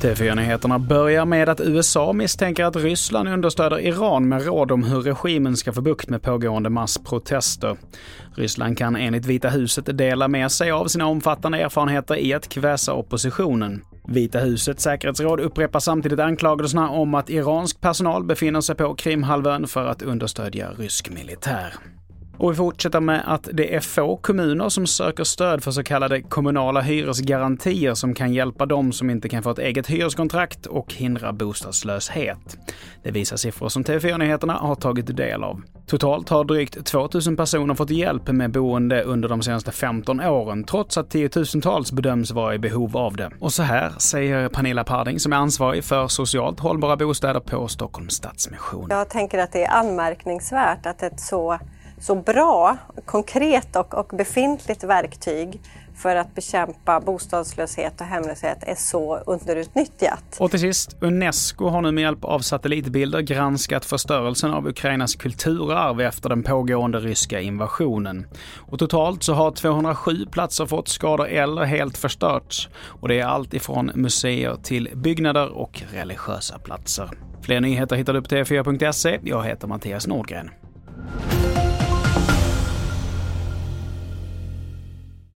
TV4-nyheterna börjar med att USA misstänker att Ryssland understöder Iran med råd om hur regimen ska få bukt med pågående massprotester. Ryssland kan enligt Vita huset dela med sig av sina omfattande erfarenheter i att kväsa oppositionen. Vita husets säkerhetsråd upprepar samtidigt anklagelserna om att iransk personal befinner sig på Krimhalvön för att understödja rysk militär. Och vi fortsätter med att det är få kommuner som söker stöd för så kallade kommunala hyresgarantier som kan hjälpa dem som inte kan få ett eget hyreskontrakt och hindra bostadslöshet. Det visar siffror som TV4-nyheterna har tagit del av. Totalt har drygt 2000 personer fått hjälp med boende under de senaste 15 åren, trots att tiotusentals bedöms vara i behov av det. Och så här säger Pernilla Parding som är ansvarig för socialt hållbara bostäder på Stockholms Stadsmission. Jag tänker att det är anmärkningsvärt att ett så så bra, konkret och, och befintligt verktyg för att bekämpa bostadslöshet och hemlöshet är så underutnyttjat. Och till sist, Unesco har nu med hjälp av satellitbilder granskat förstörelsen av Ukrainas kulturarv efter den pågående ryska invasionen. Och totalt så har 207 platser fått skador eller helt förstörts. Och det är allt ifrån museer till byggnader och religiösa platser. Fler nyheter hittar du på tv4.se. Jag heter Mattias Nordgren.